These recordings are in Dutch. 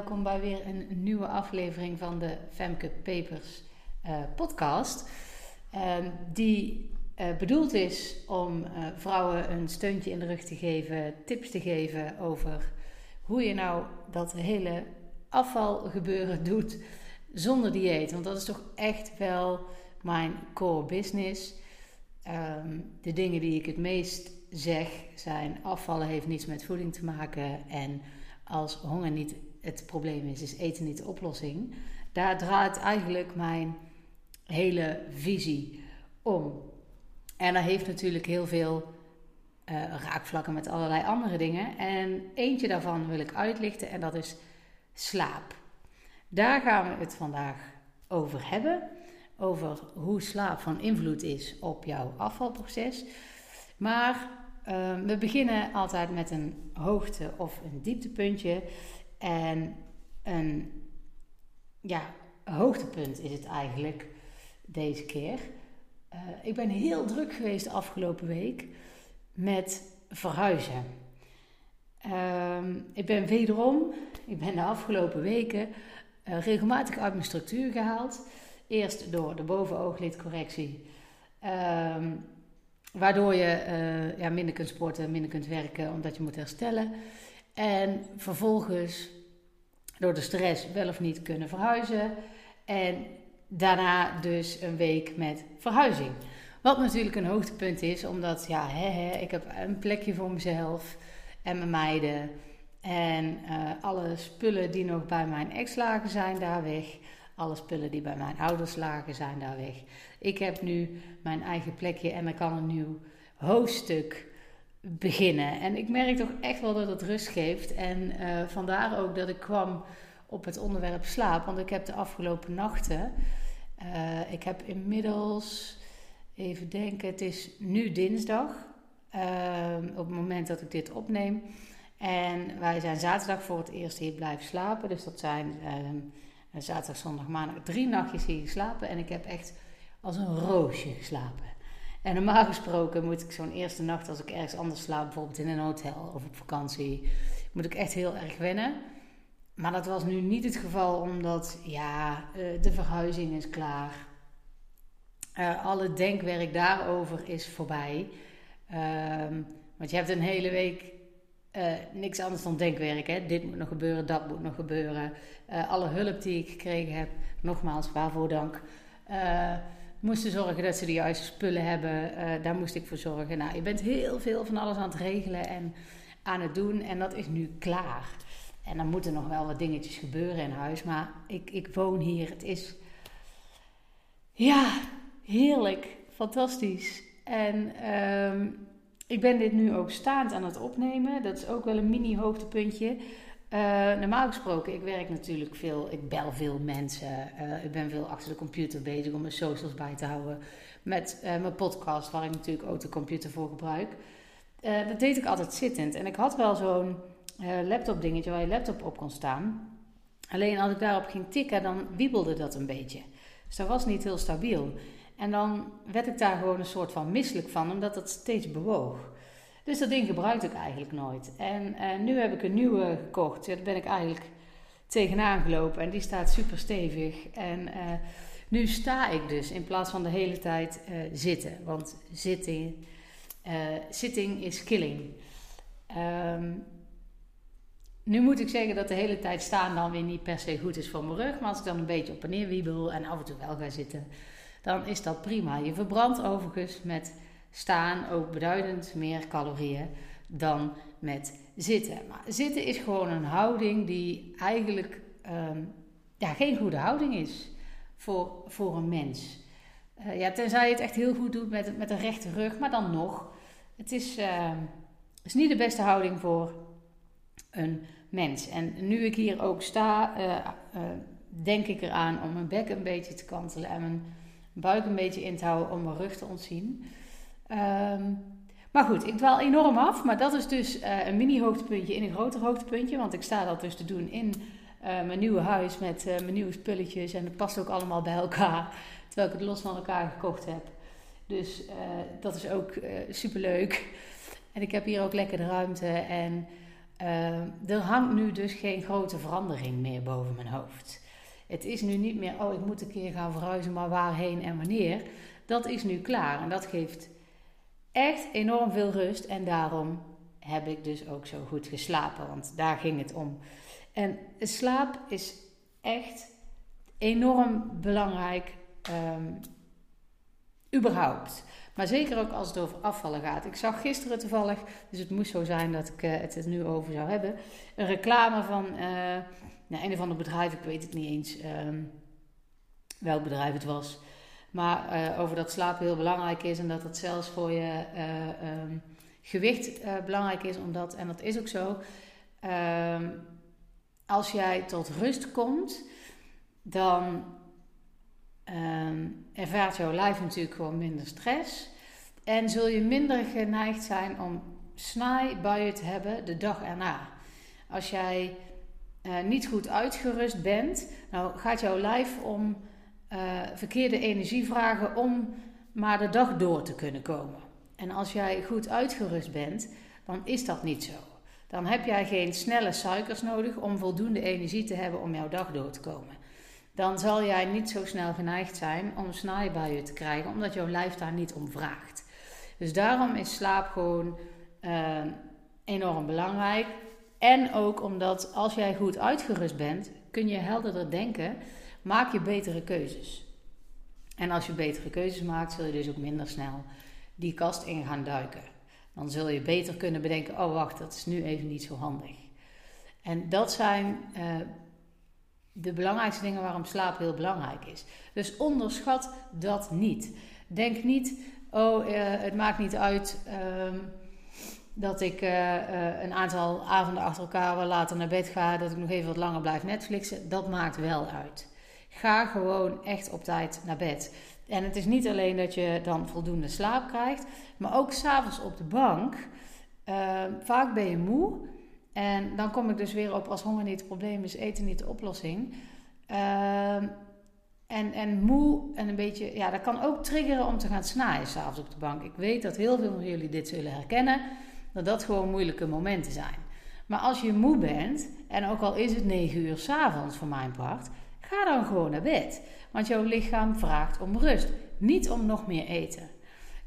Welkom bij weer een nieuwe aflevering van de Femke Papers uh, podcast. Uh, die uh, bedoeld is om eh, vrouwen een steuntje in de rug te geven, tips te geven over hoe je nou dat hele afvalgebeuren doet zonder dieet. Want dat is toch echt wel mijn core business. Um, de dingen die ik het meest zeg zijn afvallen heeft niets met voeding te maken en als honger niet het probleem is, is eten niet de oplossing. Daar draait eigenlijk mijn hele visie om. En dat heeft natuurlijk heel veel uh, raakvlakken met allerlei andere dingen. En eentje daarvan wil ik uitlichten en dat is slaap. Daar gaan we het vandaag over hebben. Over hoe slaap van invloed is op jouw afvalproces. Maar uh, we beginnen altijd met een hoogte- of een dieptepuntje. En een ja, hoogtepunt is het eigenlijk deze keer. Uh, ik ben heel druk geweest de afgelopen week met verhuizen. Uh, ik ben wederom, ik ben de afgelopen weken uh, regelmatig uit mijn structuur gehaald. Eerst door de bovenooglidcorrectie. Ehm, waardoor je uh, ja, minder kunt sporten, minder kunt werken, omdat je moet herstellen. En vervolgens door de stress wel of niet kunnen verhuizen. En daarna dus een week met verhuizing. Wat natuurlijk een hoogtepunt is, omdat ja, ik heb een plekje voor mezelf en mijn meiden. En uh, alle spullen die nog bij mijn ex lagen zijn daar weg. Alle spullen die bij mijn ouders lagen zijn daar weg. Ik heb nu mijn eigen plekje en dan kan een nieuw hoofdstuk beginnen. En ik merk toch echt wel dat het rust geeft. En uh, vandaar ook dat ik kwam op het onderwerp slaap. Want ik heb de afgelopen nachten. Uh, ik heb inmiddels. Even denken, het is nu dinsdag. Uh, op het moment dat ik dit opneem. En wij zijn zaterdag voor het eerst hier blijven slapen. Dus dat zijn ehm, zaterdag, zondag, maandag drie nachtjes hier geslapen. En ik heb echt als een roosje geslapen. En normaal gesproken moet ik zo'n eerste nacht, als ik ergens anders slaap, bijvoorbeeld in een hotel of op vakantie, moet ik echt heel erg wennen. Maar dat was nu niet het geval, omdat ja, eh, de verhuizing is klaar. Uh, alle denkwerk daarover is voorbij. Uh, want je hebt een hele week uh, niks anders dan denkwerk. Hè? Dit moet nog gebeuren, dat moet nog gebeuren. alle hulp die ik gekregen heb, nogmaals, waarvoor dank moesten zorgen dat ze de juiste spullen hebben. Uh, daar moest ik voor zorgen. Nou, je bent heel veel van alles aan het regelen en aan het doen. En dat is nu klaar. En dan moeten nog wel wat dingetjes gebeuren in huis. Maar ik, ik woon hier. Het is. Ja, heerlijk. Fantastisch. En um, ik ben dit nu ook staand aan het opnemen. Dat is ook wel een mini hoogtepuntje. Uh, normaal gesproken, ik werk natuurlijk veel, ik bel veel mensen. Uh, ik ben veel achter de computer bezig om mijn socials bij te houden. Met uh, mijn podcast, waar ik natuurlijk ook de computer voor gebruik. dat deed ik altijd zittend. En ik had wel zo'n laptop dingetje waar je laptop op kon staan. Alleen als ik daarop ging tikken, dan wiebelde dat een beetje. Dus dat was niet heel stabiel. En dan werd ik daar gewoon een soort van misselijk van, omdat dat steeds bewoog. Dus dat ding gebruikte ik eigenlijk nooit. En uh, nu heb ik een nieuwe gekocht. Daar ben ik eigenlijk tegenaan gelopen. En die staat super stevig. En uh, nu sta ik dus in plaats van de hele tijd uh, zitten. Want zitting, sitting is killing. Um, nu moet ik zeggen dat de hele tijd staan dan weer niet per se goed is voor mijn rug. Maar als ik dan een beetje op en neer wiebel en af en toe wel ga zitten, dan is dat prima. Je verbrandt overigens met staan ook beduidend meer calorieën dan met zitten. Maar zitten is gewoon een houding die eigenlijk um, ja, geen goede houding is voor, voor een mens. Uh, ja, tenzij je het echt heel goed doet met, met een rechte rug, maar dan nog. Het is, uh, is niet de beste houding voor een mens. En nu ik hier ook sta, uh, denk ik eraan om mijn bek een beetje te kantelen en mijn buik een beetje in te houden om mijn rug te ontzien. Um, maar goed, ik dwaal enorm af. Maar dat is dus uh, een mini-hoogtepuntje in een groter hoogtepuntje. Want ik sta dat dus te doen in uh, mijn nieuwe huis met uh, mijn nieuwe spulletjes. En dat past ook allemaal bij elkaar. Terwijl ik het los van elkaar gekocht heb. Dus dat is ook superleuk. En ik heb hier ook lekker de ruimte. En er hangt nu dus geen grote verandering meer boven mijn hoofd. Het is nu niet meer, oh ik moet een keer gaan verhuizen, maar waarheen en wanneer. Dat is nu klaar en dat geeft echt enorm veel rust en daarom heb ik dus ook zo goed geslapen, want daar ging het om. En slaap is echt enorm belangrijk, um, überhaupt. Maar zeker ook als het over afvallen gaat. Ik zag gisteren toevallig, dus het moest zo zijn dat ik uh, het er nu over zou hebben, een reclame van uh, nou, een of ander bedrijf, ik weet het niet eens um, welk bedrijf het was. Maar uh, over dat slaap heel belangrijk is en dat het zelfs voor je um, gewicht belangrijk is. Omdat, en dat is ook zo, als jij tot rust komt, dan um, ervaart jouw lijf natuurlijk gewoon minder stress. En zul je minder geneigd zijn om snaaibuien te hebben de dag erna. Als jij niet goed uitgerust bent, nou gaat jouw lijf om uh, verkeerde energie vragen om maar de dag door te kunnen komen. En als jij goed uitgerust bent, dan is dat niet zo. Dan heb jij geen snelle suikers nodig om voldoende energie te hebben om jouw dag door te komen dan zal jij niet zo snel geneigd zijn om snaaibuien te krijgen, omdat jouw lijf daar niet om vraagt. Dus daarom is slaap gewoon uh, enorm belangrijk. En ook omdat als jij goed uitgerust bent, kun je helderder denken, maak je betere keuzes. En als je betere keuzes maakt, zul je dus ook minder snel die kast in gaan duiken. Dan zul je beter kunnen bedenken: oh wacht, dat is nu even niet zo handig. En dat zijn uh, de belangrijkste dingen waarom slaap heel belangrijk is. Dus onderschat dat niet. Denk niet, oh, uh, het maakt niet uit um, dat ik uh, een aantal avonden achter elkaar wel later naar bed ga, dat ik nog even wat langer blijf Netflixen. Dat maakt wel uit. Ga gewoon echt op tijd naar bed. En het is niet alleen dat je dan voldoende slaap krijgt, maar ook s'avonds op de bank. Ehm, vaak ben je moe. En dan kom ik dus weer op als honger niet het probleem is, eten niet de oplossing. Uh, en, en moe en een beetje, ja, dat kan ook triggeren om te gaan snaaien s'avonds op de bank. Ik weet dat heel veel van jullie dit zullen herkennen, dat dat gewoon moeilijke momenten zijn. Maar als je moe bent, en ook al is het 9 uur s'avonds voor mijn part, ga dan gewoon naar bed. Want jouw lichaam vraagt om rust, niet om nog meer eten.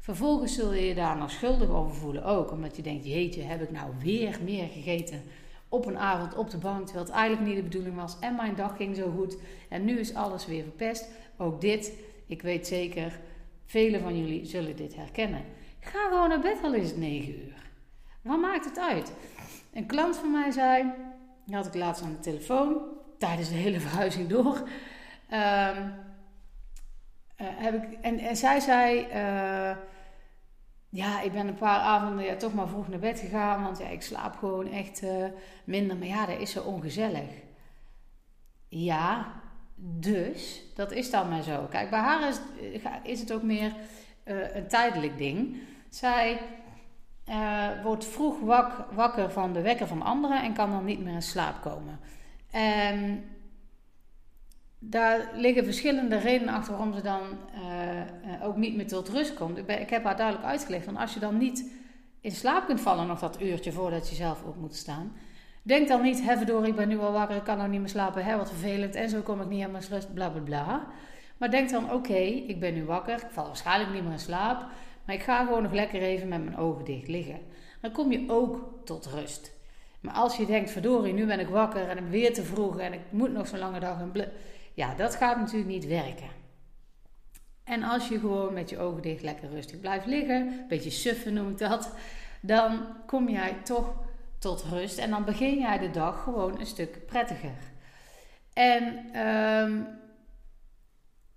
Vervolgens zul je je daar nog schuldig over voelen ook. Omdat je denkt, jeetje, heb ik nou weer meer gegeten op een avond op de bank. Terwijl het eigenlijk niet de bedoeling was. En mijn dag ging zo goed. En nu is alles weer verpest. Ook dit, ik weet zeker, velen van jullie zullen dit herkennen. Ga gewoon naar bed al is het 9 uur. Wat maakt het uit? Een klant van mij zei, die had ik laatst aan de telefoon, tijdens de hele verhuizing door. Um, uh, heb ik, en, en zij zei, uh, ja, ik ben een paar avonden ja, toch maar vroeg naar bed gegaan. Want ja, ik slaap gewoon echt uh, minder. Maar ja, dat is zo ongezellig. Ja, dus dat is dan maar zo. Kijk, bij haar is, is het ook meer een tijdelijk ding. Zij wordt vroeg wak, wakker van de wekker van anderen en kan dan niet meer in slaap komen. En daar liggen verschillende redenen achter waarom ze dan uh, ook niet meer tot rust komt. Ik, ik, heb haar duidelijk uitgelegd van als je dan niet in slaap kunt vallen nog dat uurtje voordat je zelf op moet staan. Denk dan niet, door, ik ben nu al wakker, ik kan nou niet meer slapen, hè, wat vervelend en zo kom ik niet aan mijn rust, bla bla bla. Maar denk dan, oké, ik ben nu wakker, ik val waarschijnlijk niet meer in slaap, maar ik ga gewoon nog lekker even met mijn ogen dicht liggen. Dan kom je ook tot rust. Maar als je denkt, verdorie, nu ben ik wakker en ik weer te vroeg en ik moet nog zo'n lange dag en ja, dat gaat natuurlijk niet werken. En als je gewoon met je ogen dicht lekker rustig blijft liggen, een beetje suffen noem ik dat, dan kom jij toch tot rust en dan begin jij de dag gewoon een stuk prettiger. En um,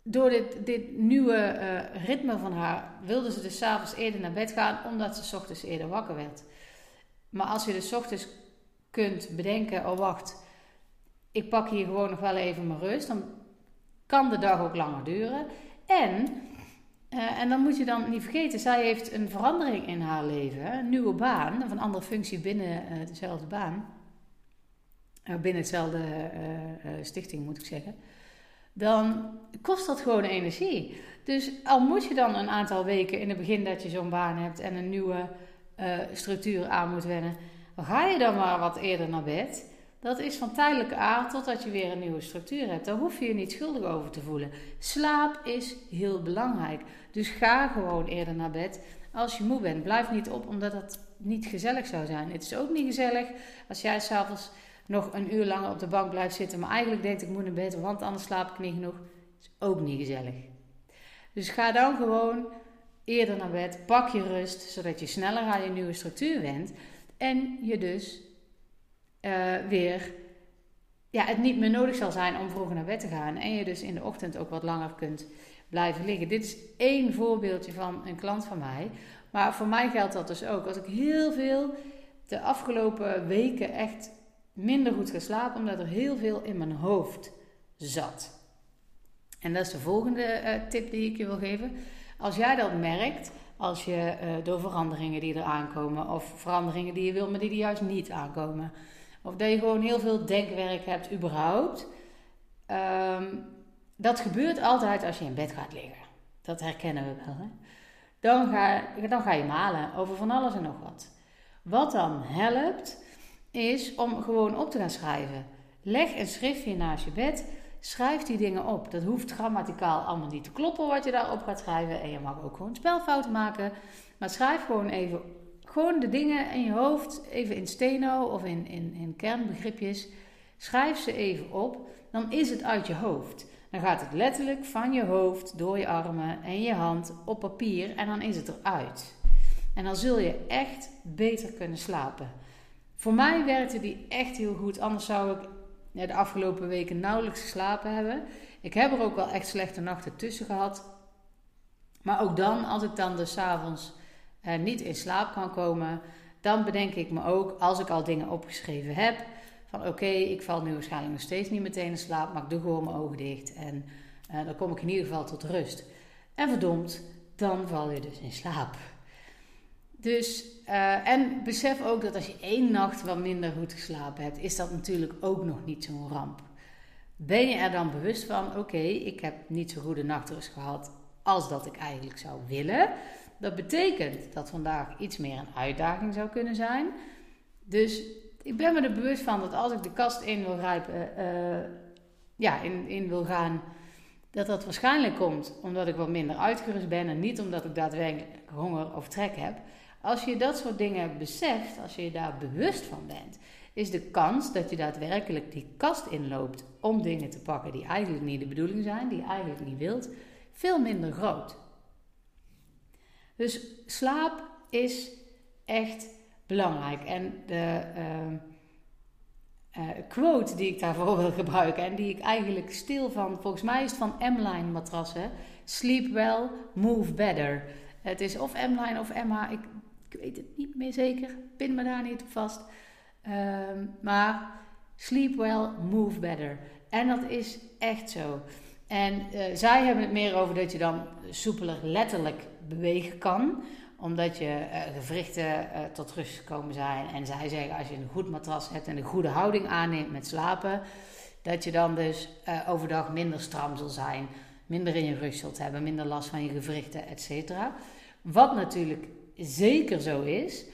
door dit, dit nieuwe uh, ritme van haar wilde ze dus s'avonds eerder naar bed gaan, omdat ze s ochtends eerder wakker werd. Maar als je dus s ochtends kunt bedenken, oh wacht, ik pak hier gewoon nog wel even mijn rust. Dan kan de dag ook langer duren. En, uh, en dan moet je dan niet vergeten, zij heeft een verandering in haar leven. Een nieuwe baan, of een andere functie binnen uh, dezelfde baan. Uh, binnen hetzelfde stichting moet ik zeggen. Dan kost dat gewoon energie. Dus al moet je dan een aantal weken in het begin dat je zo'n baan hebt en een nieuwe structuur aan moet wennen ga je dan maar wat eerder naar bed. Dat is van tijdelijke aard totdat je weer een nieuwe structuur hebt. Daar hoef je je niet schuldig over te voelen. Slaap is heel belangrijk. Dus ga gewoon eerder naar bed als je moe bent. Blijf niet op omdat het niet gezellig zou zijn. Het is ook niet gezellig als jij s'avonds nog een uur langer op de bank blijft zitten. Maar eigenlijk denkt ik moet naar bed, want anders slaap ik niet genoeg. Dat is ook niet gezellig. Dus ga dan gewoon eerder naar bed. Pak je rust, zodat je sneller aan je nieuwe structuur went. En je dus uh, weer ja, het niet meer nodig zal zijn om vroeger naar bed te gaan. En je dus in de ochtend ook wat langer kunt blijven liggen. Dit is één voorbeeldje van een klant van mij. Maar voor mij geldt dat dus ook. Als ik heel veel de afgelopen weken echt minder goed geslapen, omdat er heel veel in mijn hoofd zat. En dat is de volgende uh, tip die ik je wil geven. Als jij dat merkt, als je uh, door veranderingen die er aankomen, of veranderingen die je wil, maar die er juist niet aankomen, of dat je gewoon heel veel denkwerk hebt, überhaupt. Um, dat gebeurt altijd als je in bed gaat liggen. Dat herkennen we wel. Hè? Dan, ga, dan ga je malen over van alles en nog wat. Wat dan helpt, is om gewoon op te gaan schrijven. Leg een schriftje naast je bed. Schrijf die dingen op. Dat hoeft grammaticaal allemaal niet te kloppen wat je daarop gaat schrijven. En je mag ook gewoon spelfouten maken. Maar schrijf gewoon even gewoon de dingen in je hoofd, even in steno of in, in, in kernbegripjes. Schrijf ze even op. Dan is het uit je hoofd. Dan gaat het letterlijk van je hoofd door je armen en je hand op papier en dan is het eruit. En dan zul je echt beter kunnen slapen. Voor mij werkte die echt heel goed, anders zou ik de afgelopen weken nauwelijks geslapen hebben. Ik heb er ook wel echt slechte nachten tussen gehad. Maar ook dan, als ik dan dus avonds uh, niet in slaap kan komen, dan bedenk ik me ook, als ik al dingen opgeschreven heb, van oké, ik val nu waarschijnlijk nog steeds niet meteen in slaap, maar ik doe gewoon mijn ogen dicht en uh, dan kom ik in ieder geval tot rust. En verdomd, dan val je dus in slaap. Dus, uh, en besef ook dat als je één nacht wat minder goed geslapen hebt, is dat natuurlijk ook nog niet zo'n ramp. Ben je er dan bewust van, oké, ik heb niet zo goede nachtrust gehad als dat ik eigenlijk zou willen. Dat betekent dat vandaag iets meer een uitdaging zou kunnen zijn. Dus ik ben me er bewust van dat als ik de kast in wil grijpen, uh, ja, in, in wil gaan, dat dat waarschijnlijk komt omdat ik wat minder uitgerust ben en niet omdat ik daadwerkelijk honger of trek heb. Als je dat soort dingen beseft, als je je daar bewust van bent, is de kans dat je daadwerkelijk die kast inloopt om dingen te pakken die eigenlijk niet de bedoeling zijn, die je eigenlijk niet wilt, veel minder groot. Dus slaap is echt belangrijk. En de uh, quote die ik daarvoor wil gebruiken en die ik eigenlijk stil van, volgens mij is het van M-Line matrassen: Sleep well, move better. Het is of M-Line of Emma, ik, ik, weet het niet meer zeker, pin me daar niet op vast. Uh, maar sleep well, move better. En dat is echt zo. En uh, zij hebben het meer over dat je dan soepeler letterlijk bewegen kan omdat je uh, gewrichten uh, tot rust gekomen zijn. En zij zeggen als je een goed matras hebt en een goede houding aanneemt met slapen, dat je dan dus overdag minder stram zal zijn, minder in je rug zult hebben, minder last van je gewrichten, et. Wat natuurlijk zeker zo is.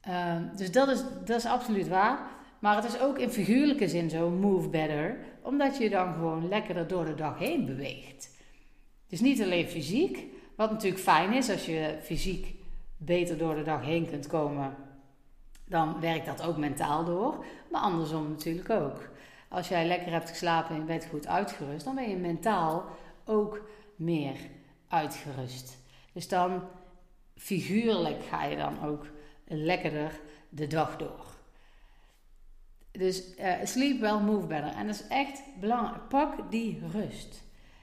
Ehm, dus dat is, dat is absoluut waar. Maar het is ook in figuurlijke zin zo, move better, omdat je dan gewoon lekkerder door de dag heen beweegt. Dus niet alleen fysiek, wat natuurlijk fijn is als je fysiek beter door de dag heen kunt komen, dan werkt dat ook mentaal door. Maar andersom natuurlijk ook. Als jij lekker hebt geslapen en je bent goed uitgerust, dan ben je mentaal ook meer uitgerust. Dus dan figuurlijk ga je dan ook lekkerder de dag door. Dus uh, sleep well, move better. En dat is echt belangrijk. Pak die rust.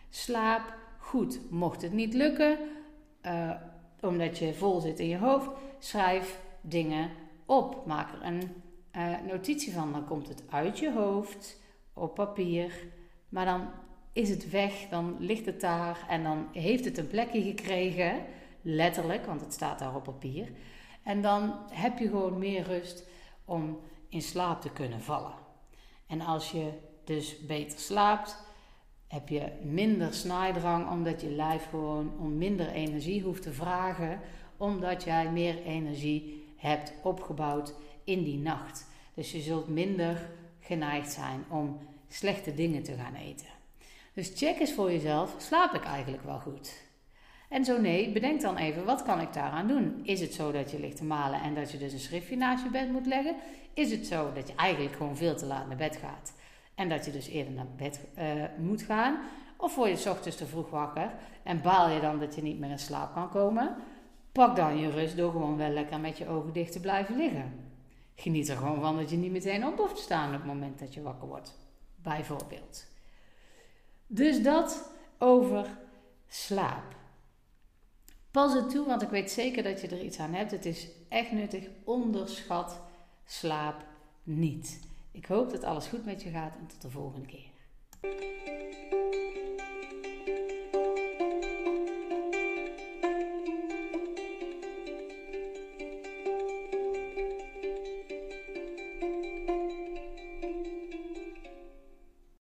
Slaap goed. Mocht het niet lukken, uh, omdat je vol zit in je hoofd, schrijf dingen op. Maak er een uh, notitie van. Dan komt het uit je hoofd op papier. Maar dan is het weg, dan ligt het daar en dan heeft het een plekje gekregen. Letterlijk, want het staat daar op papier. En dan heb je gewoon meer rust om in slaap te kunnen vallen. En als je dus beter slaapt, heb je minder snaaidrang omdat je lijf gewoon om minder energie hoeft te vragen, omdat jij meer energie hebt opgebouwd in die nacht. Dus je zult minder geneigd zijn om slechte dingen te gaan eten. Dus check eens voor jezelf: slaap ik eigenlijk wel goed? En zo nee, bedenk dan even, wat kan ik daaraan doen? Is het zo dat je ligt te malen en dat je dus een schriftje naast je bed moet leggen? Is het zo dat je eigenlijk gewoon veel te laat naar bed gaat en dat je dus eerder naar bed uh, moet gaan? Of word je ochtends te vroeg wakker en baal je dan dat je niet meer in slaap kan komen? Pak dan je rust door gewoon wel lekker met je ogen dicht te blijven liggen. Geniet er gewoon van dat je niet meteen op hoeft te staan op het moment dat je wakker wordt. Bijvoorbeeld. Dus dat over slaap. Pas het toe, want ik weet zeker dat je er iets aan hebt. Het is echt nuttig. Onderschat slaap niet. Ik hoop dat alles goed met je gaat en tot de volgende keer.